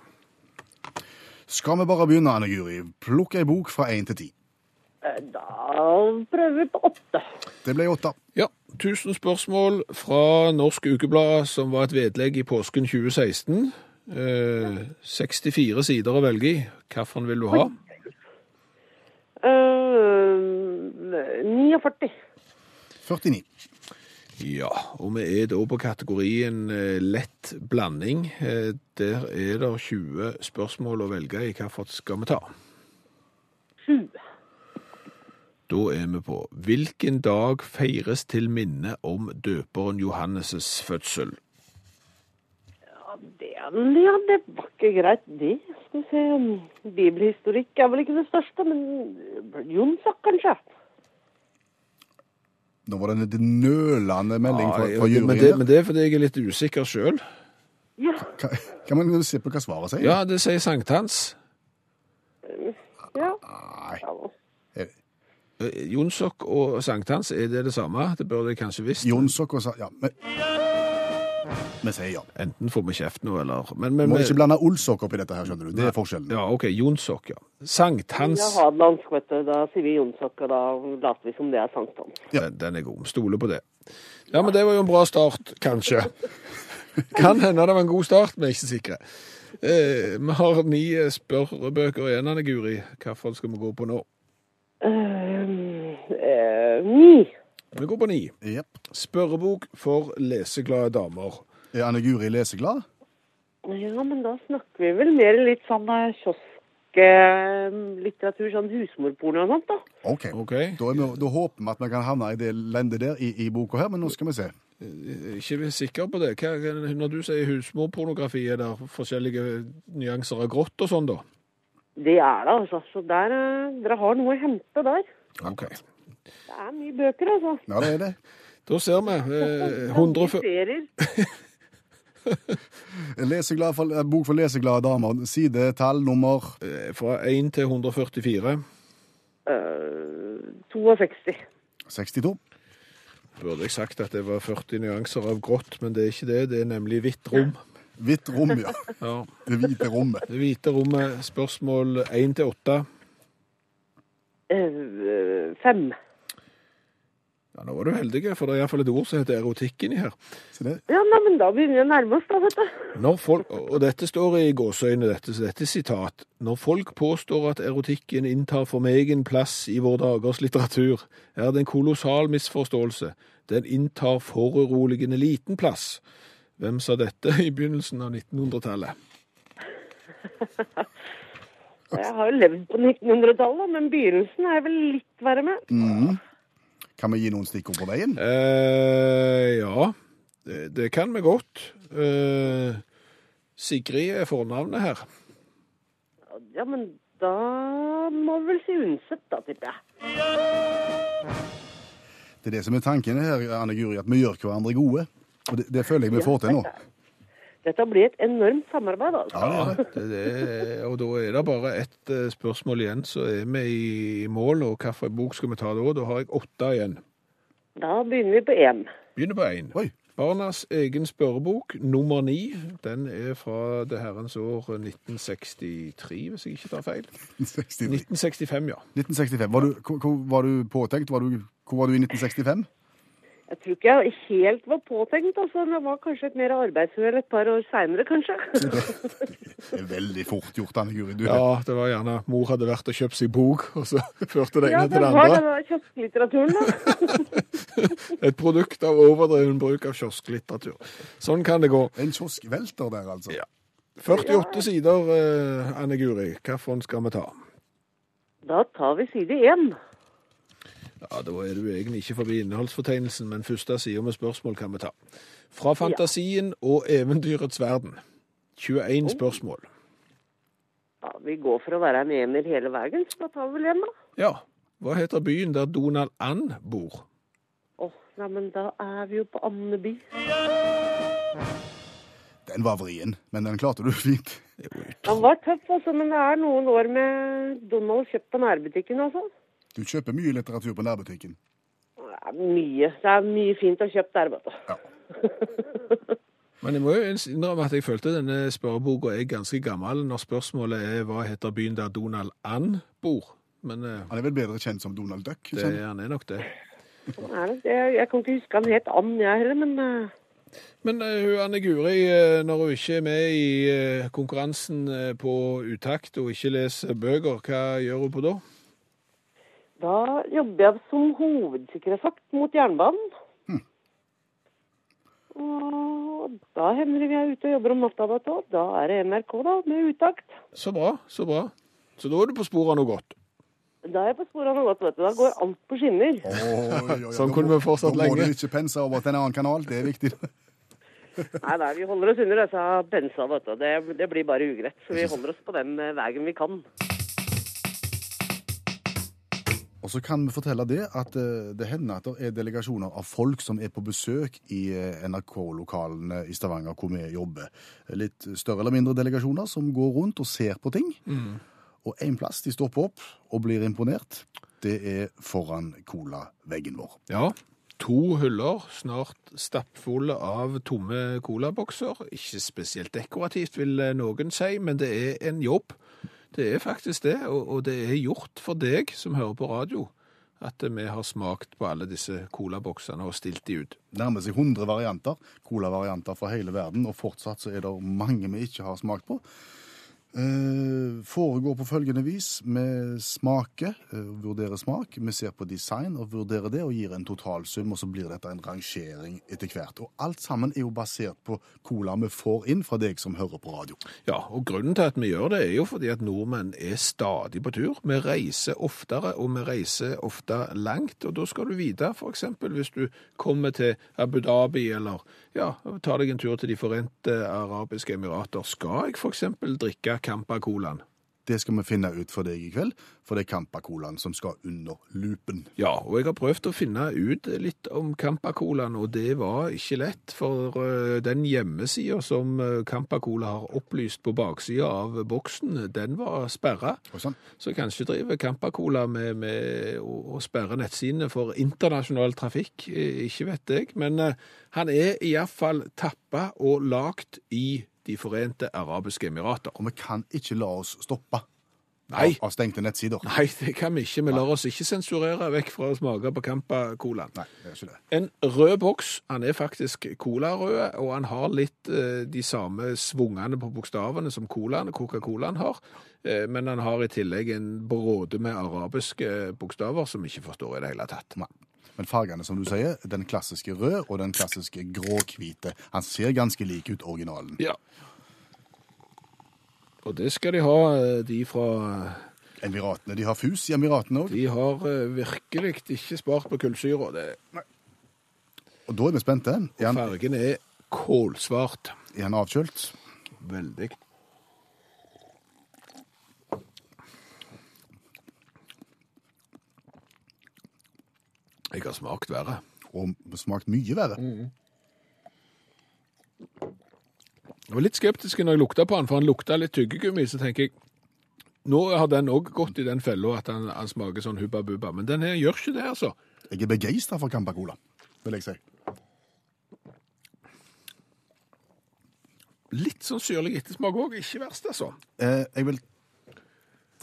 Skal vi bare begynne, Anne Guri? Plukk ei bok fra én til ti. Eh, Da prøver vi på åtte. Det ble åtte. Ja, 1000 spørsmål fra Norsk Ukeblad, som var et vedlegg i påsken 2016. Eh, 64 sider å velge i. Hvilken vil du ha? Uh, 49. 49. Ja, og vi er da på kategorien eh, lett blanding. Eh, der er det 20 spørsmål å velge i. Hvilket skal vi ta? 20. Da er vi på Hvilken dag feires til minne om døperen Johannes' fødsel? Ja, det, ja, det var ikke greit, det. Skal vi se. Bibelhistorikk er vel ikke det største, men Jonsak, kanskje? Nå var det en litt nølende melding fra, fra juryen. men, det, men det er fordi jeg er litt usikker sjøl. Ja. Kan, kan man se på hva svaret sier? Ja, det sier sankthans. ja. Nei. Eh, Jonsok og sankthans, er det det samme? Det burde jeg kanskje visst. Jonsok og sa Ja, men Vi sier ja. Enten får vi kjeft nå, eller Men, men Må men- ikke blande olsokk oppi dette her, skjønner du. Det er forskjellen. Ja, OK. Jonsok, ja. Sankthans. Ja, hadelandsk, vet du. Da sier vi Jonsok, og da later vi som det er sankthans. Ja. Den, den er god. Stoler på det. Ja, men det var jo en bra start, kanskje. (laughs) Kan hende det var en god start, vi er ikke sikre. Eh, vi har ni eh, spørrebøker igjen, Anne Guri. Hvilken skal vi gå på nå? Uh, uh, Ni. Vi går på ni. Yep. Spørrebok for leseglade damer. Er Anne Guri leseglad? Ja, men da snakker vi vel mer litt sånn eh, kiosklitteratur, sånn husmorporno og sånt, da. OK. okay. Da, er vi, da håper vi at vi kan havne i det lendet der i, i boka her, men nå skal vi se. Ikke er sikker på det. Hva, når du sier husmorpornografi, er det forskjellige nyanser av grått og sånn, da? Det er det, altså. Så der, eh, dere har noe å hente der. OK. Det er mye bøker, altså. Ja, det er det. Da ser vi. Eh, 140 Serier. (laughs) Leseglad for, bok for leseglade damer. Sidetall nummer eh, fra 1 til 144. Uh, 62. 62. Burde jeg sagt at det var 40 nyanser av grått, men det er ikke det. Det er nemlig hvitt rom. Hvitt rom, ja. (laughs) Ja. Det hvite rommet. Det hvite rommet, spørsmål 1 til 8. Eh, Fem. Ja, nå var du heldig, for det er iallfall et ord som heter erotikk inni her. Det, Ja, nei, men da begynner vi å nærme oss, da, vet du. Når folk, og dette står i gåseøynene, dette, så dette er sitat. Når folk påstår at erotikken inntar for meg en plass i vår dagers litteratur, er det en kolossal misforståelse. Den inntar foruroligende liten plass. Hvem sa dette i begynnelsen av 1900-tallet? (laughs) Jeg har jo levd på 1900-tallet, men begynnelsen er vel litt verre med. mm. Kan vi gi noen stikkord på veien? Eh, ja, det, det kan vi godt. Eh, Sigrid er fornavnet her. Ja, men da må vi vel si Undset, da, tipper jeg. Det er det som er tanken her, Anne Guri, at vi gjør hverandre gode. Og det, det føler jeg vi får til nå. Dette blir et enormt samarbeid, altså. Ja, det er og da er det bare ett eh, spørsmål igjen, så er vi i mål. Og hvilken bok skal vi ta da? Da har jeg åtte igjen. Da begynner vi på én. Begynner på én. Oi. Barnas egen spørrebok, nummer ni. Den er fra det herrens år 1963, hvis jeg ikke tar feil. 1965, ja. 1965. Var du, hvor, hvor var du påtenkt? Var du, hvor var du i 1965? Jeg tror ikke jeg helt var påtenkt, altså. Det var kanskje et mer arbeidsuhell et par år seinere, kanskje. Det er veldig fort gjort, Anne Guri. Du, Ja, det var gjerne mor hadde vært og kjøpt seg bok, og så (laughs) førte det Ja, ene det til det andre. Ja, det var kiosklitteraturen, da. (laughs) Et produkt av overdreven bruk av kiosklitteratur. Sånn kan det gå. En kioskvelter der, altså. Ja. 48 sider, eh, Anne Guri. Hvilken skal vi ta? Da tar vi side én. Ja, Da er du egentlig ikke forbi innholdsfortegnelsen, men første side med spørsmål kan vi ta. Fra fantasien og eventyrets verden. 21 spørsmål. Ja, vi går for å være en ener hele veien, så da tar vi vel en, da. Ja. Hva heter byen der Donald Ann bor? Å, oh, neimen da er vi jo på Andeby. Den var vrien, men den klarte du fint. Den var tøff, altså, men det er noen år med Donald kjøpt på nærbutikken, altså. Du kjøper mye litteratur på nærbutikken. Det er mye. Det er mye fint å kjøpe der, vet du. (laughs) Men jeg må jo innrømme at jeg følte denne spørreboka er ganske gammel når spørsmålet er hva heter byen der Donald Ann bor? Men eh, Han er vel bedre kjent som Donald Duck? det, er han er nok det. Jeg, jeg kan ikke huske han het Ann, jeg heller, men eh, Men eh, hun Anne Guri, når hun ikke er med i konkurransen på utakt og ikke leser bøker, hva gjør hun på da? Da jobber jeg som hovedsikkerhetsvakt mot jernbanen. Og da hender vi er ute og jobber om natta, vet du. Da er det NRK, da, med utakt. Så bra, så bra. Så da er du på sporet av noe godt. Da er jeg på sporet av noe godt, vet du. Da går alt på skinner. Oh, ja, ja. Sånn kunne vi fortsatt lenge. Da må du ikke pense over til en annen kanal, det er viktig. (laughs) Nei, nei, vi holder oss under disse bensa, vet du. Det, det blir bare ugreit. Så vi holder oss på den eh, veien vi kan. Og så kan vi fortelle det at eh, det hender at det er delegasjoner av folk som er på besøk i eh, NRK-lokalene i Stavanger hvor vi jobber. Litt større eller mindre delegasjoner som går rundt og ser på ting. Og en plass de stopper opp og blir imponert, det er foran colaveggen vår. Ja, to hyller, snart stappfulle av tomme colabokser. Ikke spesielt dekorativt, vil noen si, men det er en jobb. Det er faktisk det, og, og det er gjort for deg som hører på radio, at vi har smakt på alle disse colaboksene og stilt de ut. Nærmer seg 100 varianter, colavarianter fra hele verden, og fortsatt så er det mange vi ikke har smakt på. Eh, foregår på følgende vis. Vi smaker, eh, vurderer smak, vi ser på design og vurderer det og gir en totalsum, og så blir dette en rangering etter hvert. Og alt sammen er jo basert på cola vi får inn fra deg som hører på radio. Ja, og grunnen til at vi gjør det er jo fordi at nordmenn er stadig på tur. Vi reiser oftere, og vi reiser ofte langt, og da skal du vite, eksempel hvis du kommer til Abu Dhabi, eller ja, tar deg en tur til de forente arabiske emirater, skal jeg eksempel drikke Campa-colaen? Det skal vi finne ut for deg i kveld, for det er Campa-colaen som skal under lupen. Ja, og jeg har prøvd å finne ut litt om Campa-colaen, og det var ikke lett, for eh, den hjemmesida som eh, Campa-cola har opplyst på baksida av boksen, den var sperra. Sånn. Så kanskje driver Campa-Cola med, med å, sperre nettsidene for internasjonal trafikk, eh, ikke vet jeg. Men eh, han er iallfall tappa og lagt i De forente arabiske emirater. Og vi kan ikke la oss stoppe Nei. av, av stengte nettsider. Nei, det kan vi ikke. Vi lar oss ikke sensurere vekk fra å smake på Campa-Colaen. Nei, det er ikke det. En rød boks, han er faktisk colarød, og han har litt eh, de samme svungene på bokstavene som colaen, Coca-Colaen har. Eh, men han har i tillegg en bråde med arabiske bokstaver som vi ikke forstår i det hele tatt. Nei. Men fargene, som du sier, den klassiske rød og den klassiske grå-hvite. Han ser ganske lik ut originalen. Ja. Og det skal de ha, eh, de fra Emiratene, de har fus i Emiratene òg. De har eh, virkelig ikke spart på kullsyra. Det- Og da er vi spente. Er han, Fargen er kålsvart. er han avkjølt? Veldig. Jeg har smakt verre. Og smakt mye verre. Jeg var litt skeptisk når jeg lukta på den, for han lukta litt tyggegummi. Så tenker jeg nå har den òg gått i den fella at han, han smaker sånn hubba bubba. Men den her gjør ikke det, altså. Jeg er begeistra for Campa Cola, vil jeg si. Litt sånn syrlig ettersmak òg. Ikke verst, altså. Eh, jeg vil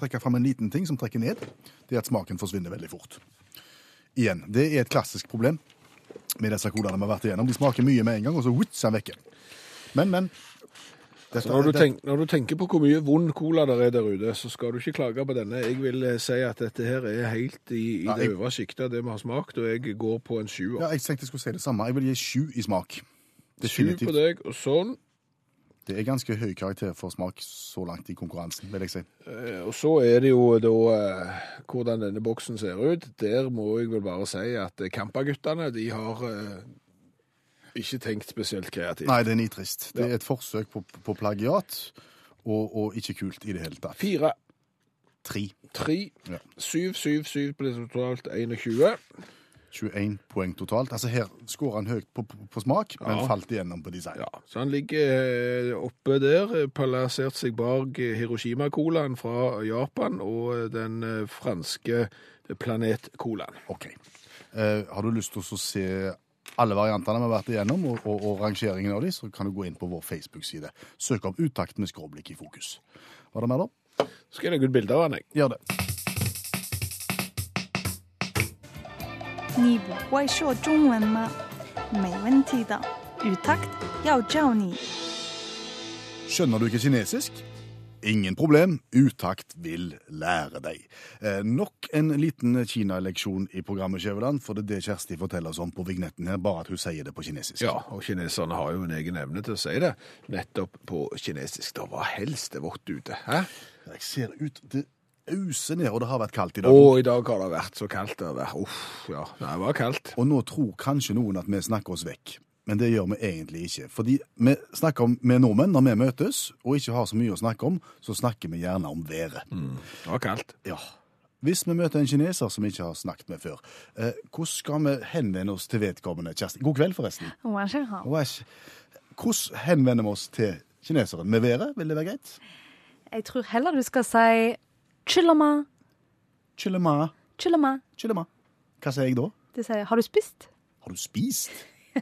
trekke fram en liten ting som trekker ned. Det er at smaken forsvinner veldig fort. Igjen, det er et klassisk problem med disse colaene vi har vært igjennom. De smaker mye med en gang, og så vits, er vekke. Men, men dette, Så når, du det- tenk, når du tenker på hvor mye vond cola der er der ute, så skal du ikke klage på denne. Jeg vil eh, si at dette her er helt i, i Ja, det jeg- øvre sjiktet av det vi har smakt, og jeg går på en sjuer. Ja, jeg tenkte jeg skulle si det samme. Jeg vil gi sju i smak. Sju på deg, og sånn. Det er ganske høy karakter for smak så langt i konkurransen, vil jeg si. Eh, Og så er det jo da eh, hvordan denne boksen ser ut. Der må jeg vel bare si at Kampaguttene, de har eh, ikke tenkt spesielt kreativt. Nei, det er nitrist. Det er et forsøk på, på plagiat, og, og ikke kult i det hele tatt. Fire, Tre. tre, Ja. syv, syv, syv blir totalt 21. 21 poeng totalt. Altså Her skårer han høyt på, på, på smak, men falt igjennom på design. Ja, så han ligger eh, oppe der, plassert seg bak eh, Hiroshima-colaen fra Japan og eh, den franske Planet-colaen. Ok. Eh, har du lyst til å se alle variantene vi har vært igjennom, og, og, og rangeringen av dem, så kan du gå inn på vår Facebook-side. Søk opp Utakt med skråblikk i fokus. Var det mer, da? Så skal jeg legge ut bilde av den, jeg. Gjør det. 你不会说中文吗？没问题的，语 takt 要教你。 Skjønner du ikke kinesisk? Ingen problem, utakt vil lære deg. Eh, nok en liten kinaleksjon i programmet Skjæveland, for det er det Kjersti forteller oss om på vignetten her, bare at hun sier det på kinesisk. Ja, og kineserne har jo en egen evne til å si det, nettopp på kinesisk. Det var helst det vått ute. Hæ? Jeg ser ut, det auser ned, og det har vært kaldt i dag. Å, i dag har det vært så kaldt. Det har vært. Uff, ja, det var kaldt. Og nå tror kanskje noen at vi snakker oss vekk. Men det gjør vi egentlig ikke. Fordi vi snakker om, med nordmenn når vi møtes, og ikke har så mye å snakke om, så snakker vi gjerne om været. Det var kaldt. Ja. Hvis vi møter en kineser som vi ikke har snakket med før, eh, hvordan skal vi henvende oss til vedkommende? Kjersti, god kveld forresten. Hvordan henvender vi oss til kineseren? Med været, vil det være greit? Jeg tror heller du skal si Hva sier jeg da? Det sier 'har du spist'? Har du spist? (laughs)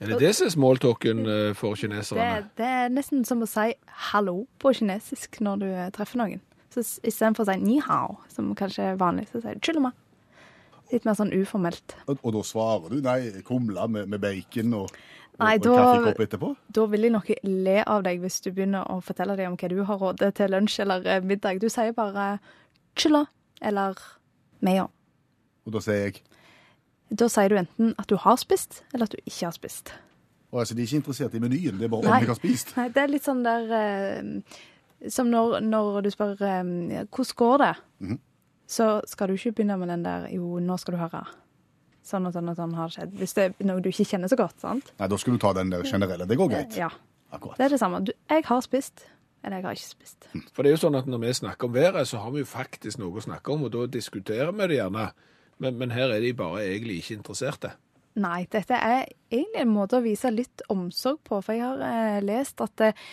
Er det det som er smalltalken eh, for kineserne? det er nesten som å si 'hallo' på kinesisk når du eh, treffer noen. Så istedenfor å si 'ni hao', som kanskje er vanlig, så sier du 'chillama'. Litt mer sånn uformelt. Og, og da svarer du nei, kumle med, med bacon og, Nei, da- kaffekopp etterpå? Da vil jeg nok le av deg hvis du begynner å fortelle dem om hva du har råd til lunsj eller eh, middag. Du sier bare 'chilla' eller 'meyo'. Og da sier jeg Da sier du enten at du har spist, eller at du ikke har spist. og altså, De er ikke interessert i menyen, det er bare Nei. om jeg har spist. Nei, det er litt sånn der eh, Som når, når du spør eh, hvordan går det, Mhm. så skal du ikke begynne med den der jo, nå skal du høre. Sånn og sånn og sånn har skjedd. Hvis det er noe du ikke kjenner så godt, sant? Nei, Da skulle du ta den der generelle. Det går greit. Ja. Akkurat. Det er det samme. Du, jeg har spist, eller jeg har ikke spist. For det er jo sånn at når vi snakker om været, så har vi jo faktisk noe å snakke om, og da diskuterer vi det gjerne. Men, men her er de bare egentlig ikke interesserte. Nei, dette er egentlig en måte å vise litt omsorg på, for jeg har eh, lest at eh,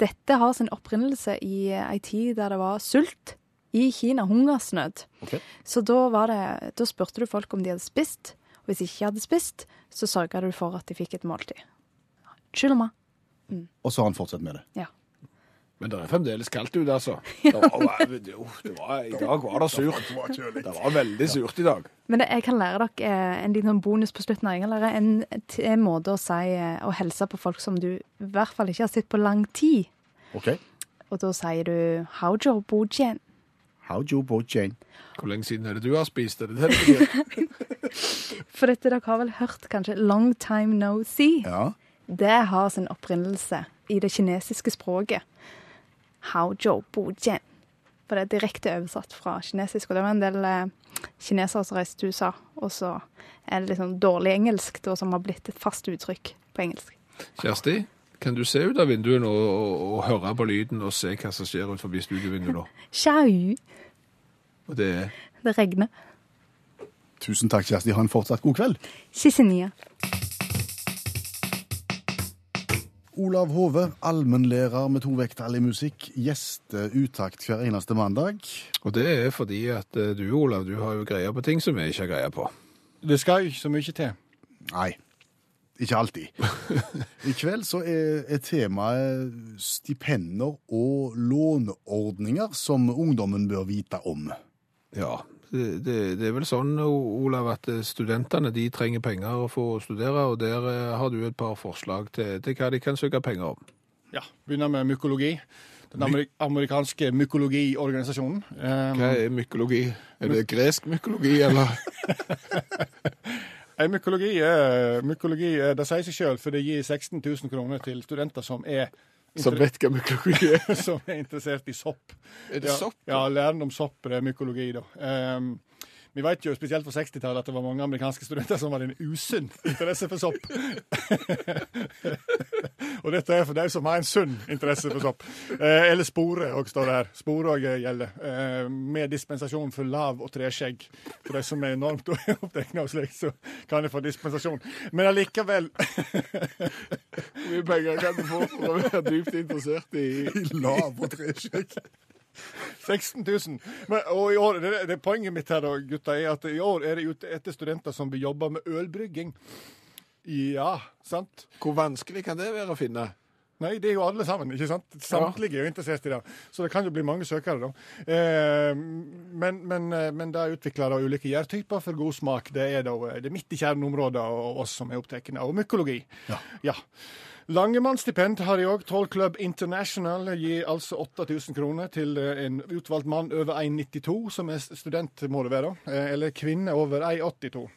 dette har sin opprinnelse i ei tid der det var sult i Kina, hungersnød. Okay. Så da, var det, da spurte du folk om de hadde spist, og hvis de ikke hadde spist, så sørga du for at de fikk et måltid. Skyld meg. Og så har han fortsatt med det. Ja. Men det er fremdeles kaldt ute, altså. Det var, det var, I dag var det surt. Det var veldig surt i dag. Men det, jeg kan lære dere eh, en liten bonus på slutten. Jeg kan lære en, en måte å si eh, å hilse på folk som du i hvert fall ikke har sett på lang tid. OK. Og da sier du 'haojiu bu Jane? Hvor lenge siden er det du har spist? Er det det det? (laughs) For dette dere har vel hørt kanskje 'long time no see'? Ja. Det har sin opprinnelse i det kinesiske språket. Jian. For det er direkte oversatt fra kinesisk. Og det var en del eh, kinesere som reiste til USA, og så er det liksom dårlig engelsk da, som har blitt et fast uttrykk på engelsk. Kjersti, kan du se ut av vinduet nå og, og høre på lyden og se hva som skjer ut forbi studiovinduet nå? (laughs) Sjau. Og det er Det regner. Tusen takk, Kjersti. Ha en fortsatt god kveld. Sissenia. Olav Hove, allmennlærer med to vekttall i musikk, gjester utakt hver eneste mandag. Og det er fordi at eh, du, Olav, du har jo greie på ting som vi ikke har greie på. Det skal jo ikke så mye til. Nei, ikke alltid. (laughs) I kveld så er, er temaet stipender og låneordninger som ungdommen bør vite om. Ja, det, det, det er vel sånn, Olav, at eh, studentene de trenger penger for å studere, og der eh, har du et par forslag til, til hva de kan søke penger om. Ja, Begynner med mykologi. Den amerik amerikanske mykologiorganisasjonen. Um, Hva er mykologi? Er det gresk mykologi, eller? (laughs) (laughs) Ei mykologi, er, mykologi er, det sier seg sjøl, for det gir 16 000 kroner til studenter som er, Som vet hva mykologi er? (laughs) som er interessert i sopp. Er det ja, sopp? Ja, læren om sopp, det er mykologi, da. Um, vi vet jo spesielt på 60-tallet at det var mange amerikanske studenter som hadde en usunn interesse for sopp. (laughs) og dette er for de som har en sunn interesse for sopp. Eh, eller spore, òg står det her. Spore òg gjelder. Eh, med dispensasjon for lav- og treskjegg. For de som er enormt (laughs) opptatt av slikt, så kan de få dispensasjon. Men allikevel Hvor mye penger kan du få for å være dypt interessert i Lav og treskjegg. (laughs) 16 000. Men, og i år, det, det Poenget mitt her, da, gutta, er at i år er det ute etter studenter som vil jobbe med ølbrygging. Ja, sant? Hvor vanskelig kan det være å finne? Nei, det er jo alle sammen. ikke sant? Samtlige er jo interessert i det. Så det kan jo bli mange søkere, da. Eh, men, men, eh, men det er utvikla ulike gjærtyper for god smak. Det er da det er midt i kjerneområdet og oss som er opptatt av mykologi. Ja. Ja. Langemannsstipend har de òg. Toll Club International gir altså 8000 kroner til eh, en utvalgt mann over 1,92, som er student, må det være. eh, Eller kvinne over 1,82.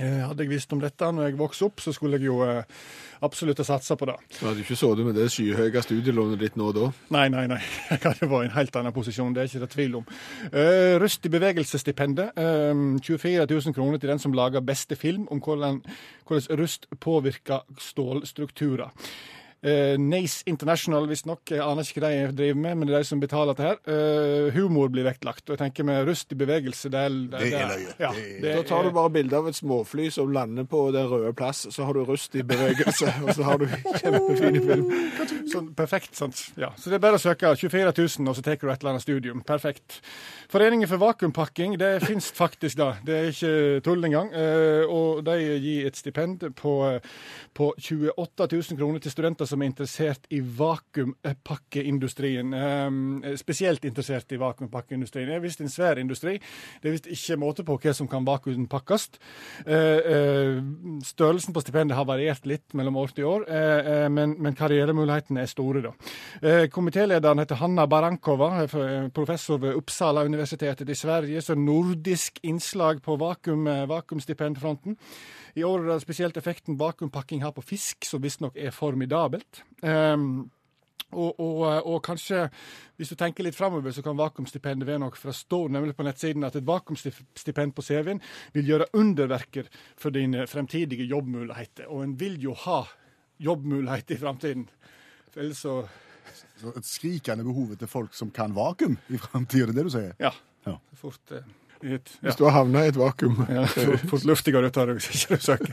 Eh, Hadde jeg visst om dette når jeg vokste opp, så skulle jeg jo eh, absolutt ha satsa på det. Du hadde ikke sittet med det skyhøye studielånet ditt nå da. Nei, nei, nei. (laughs) Jeg hadde vært i en helt annen posisjon, det er ikke det tvil om. Uh, Røst i bevegelsesstipendet. eh, 24 000 kroner til den som lager beste film om hvordan, hvordan rust påvirker stålstrukturer. Uh, Nace International, visstnok. Jeg aner ikke hva de driver med, men det er de som betaler dette her. Uh, humor blir vektlagt. Og jeg tenker med rust i bevegelse, det er Det er løye. Ja, Det er- Da tar du bare bilde av et småfly som lander på Den røde plass, så har du rust i bevegelse, (laughs) og så har du kjempefin film. Sånn perfekt, sant. Ja. Så det er bare å søke 24 000, og så tar du et eller annet studium. Perfekt. Foreningen for vakuumpakking, det finnes faktisk da. Det er ikke tull engang. Uh, og de gir et stipend på, på 28 000 kroner til studenter som er interessert i vakuumpakkeindustrien. Eh, spesielt interessert i vakuumpakkeindustrien. Det er visst en svær industri. Det er visst ikke måte på hva som kan vakuumpakkes. Eh, eh, størrelsen på stipendet har variert litt mellom år til år, eh, men, men karrieremulighetene er store, da. Komitélederen heter Hanna Barankova, professor ved Uppsala universitetet i Sverige, så nordisk innslag på vakuum. I år er det spesielt effekten vakuumpakking har på fisk, som visstnok er formidabelt. Um, og, og, og kanskje, hvis du tenker litt framover, så kan vakuumstipendet være noe for å stå nemlig på nettsiden at et vakuumstipend på CV-en vil gjøre underverker for dine fremtidige jobbmuligheter. Og en vil jo ha jobbmuligheter i framtiden. Ellers så Så et skrikende behov til folk som kan vakuum i framtida, det er det du sier? Ja. Ja. Fort, eh, i et, ja. Hvis du har havna i et vakuum. Ja, (laughs) fort, fort luftigere ut av deg hvis ikke du søker.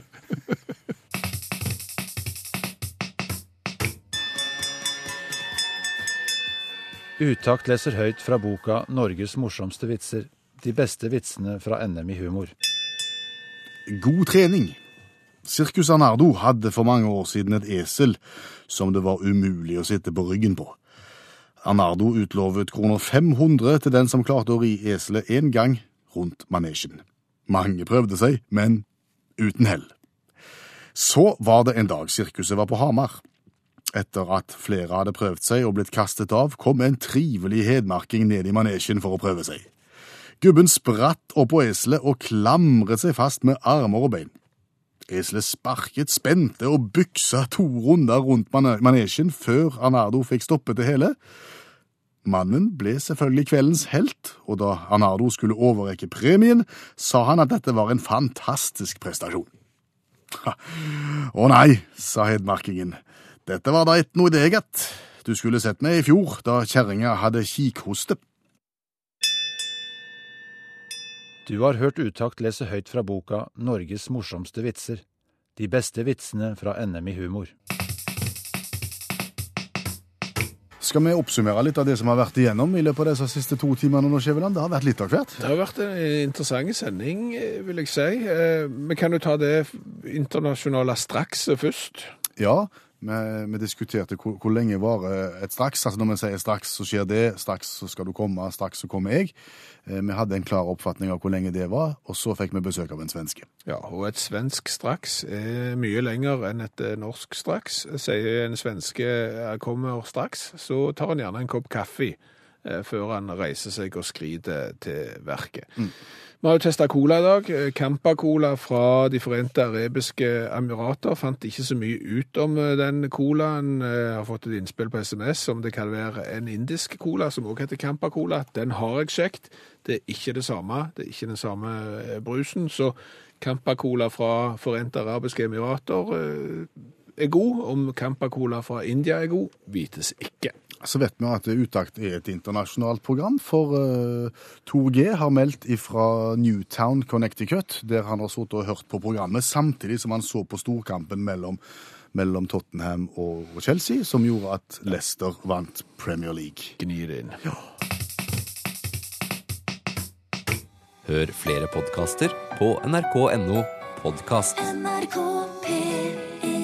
Utakt leser høyt fra boka 'Norges morsomste vitser'. De beste vitsene fra NM i humor. God trening. Sirkus Arnardo hadde for mange år siden et esel som det var umulig å sitte på ryggen på. Arnardo utlovet kroner 500 til den som klarte å ri eselet én gang rundt manesjen. Mange prøvde seg, men uten hell. Så var det en dag sirkuset var på Hamar. Etter at flere hadde prøvd seg og blitt kastet av, kom en trivelig hedmarking ned i manesjen for å prøve seg. Gubben spratt opp på eselet og klamret seg fast med armer og bein. Eselet sparket, spente og byksa to runder rundt manesjen før Arnardo fikk stoppet det hele. Mannen ble selvfølgelig kveldens helt, og da Arnardo skulle overrekke premien, sa han at dette var en fantastisk prestasjon. Å nei, sa hedmarkingen, dette var da et noe deget. Du skulle sett meg i fjor, da kjerringa hadde kikhoste. Du har hørt Utakt lese høyt fra boka 'Norges morsomste vitser'. De beste vitsene fra NM i humor. Skal vi oppsummere litt av det som har vært igjennom i løpet av disse siste to timene? nå, Skjæveland? Det har vært litt av hvert. Det har vært en interessant sending, vil jeg si. Eh, Vi kan jo ta det internasjonale straks først. Ja, vi, diskuterte hvor, hvor lenge varer et straks. Altså Når vi sier straks, så skjer det. Straks så skal du komme, straks så kommer jeg. Eh, Vi hadde en klar oppfatning av hvor lenge det var, og så fikk vi besøk av en svenske. Ja, og et svensk straks er mye lenger enn et eh, norsk straks. Sier en svenske eh, kommer straks, så tar han gjerne en kopp kaffe eh, før han reiser seg og skrider til verket. Vi har jo testa cola i dag. Eh, Campa-cola fra De forente arabiske emirater. Fant ikke så mye ut om eh, den colaen. Jeg Har fått et innspill på SMS om det kan være en indisk cola som også heter Campa-cola. Den har jeg sjekket. Det er ikke det samme. Det er ikke den samme eh, brusen. Så Campa-cola fra Forente arabiske emirater eh, er god. Om Campa-cola fra India er god, vites ikke. Så vet vi at Utakt er et internasjonalt program, for eh, 2G har meldt fra Newtown, Connecticut, der han har sittet og hørt på programmet, samtidig som han så på storkampen mellom, mellom Tottenham og Chelsea, som gjorde at Leicester vant Premier League. Gni det inn. Hør flere podkaster på nrk.no podkast. NRK P1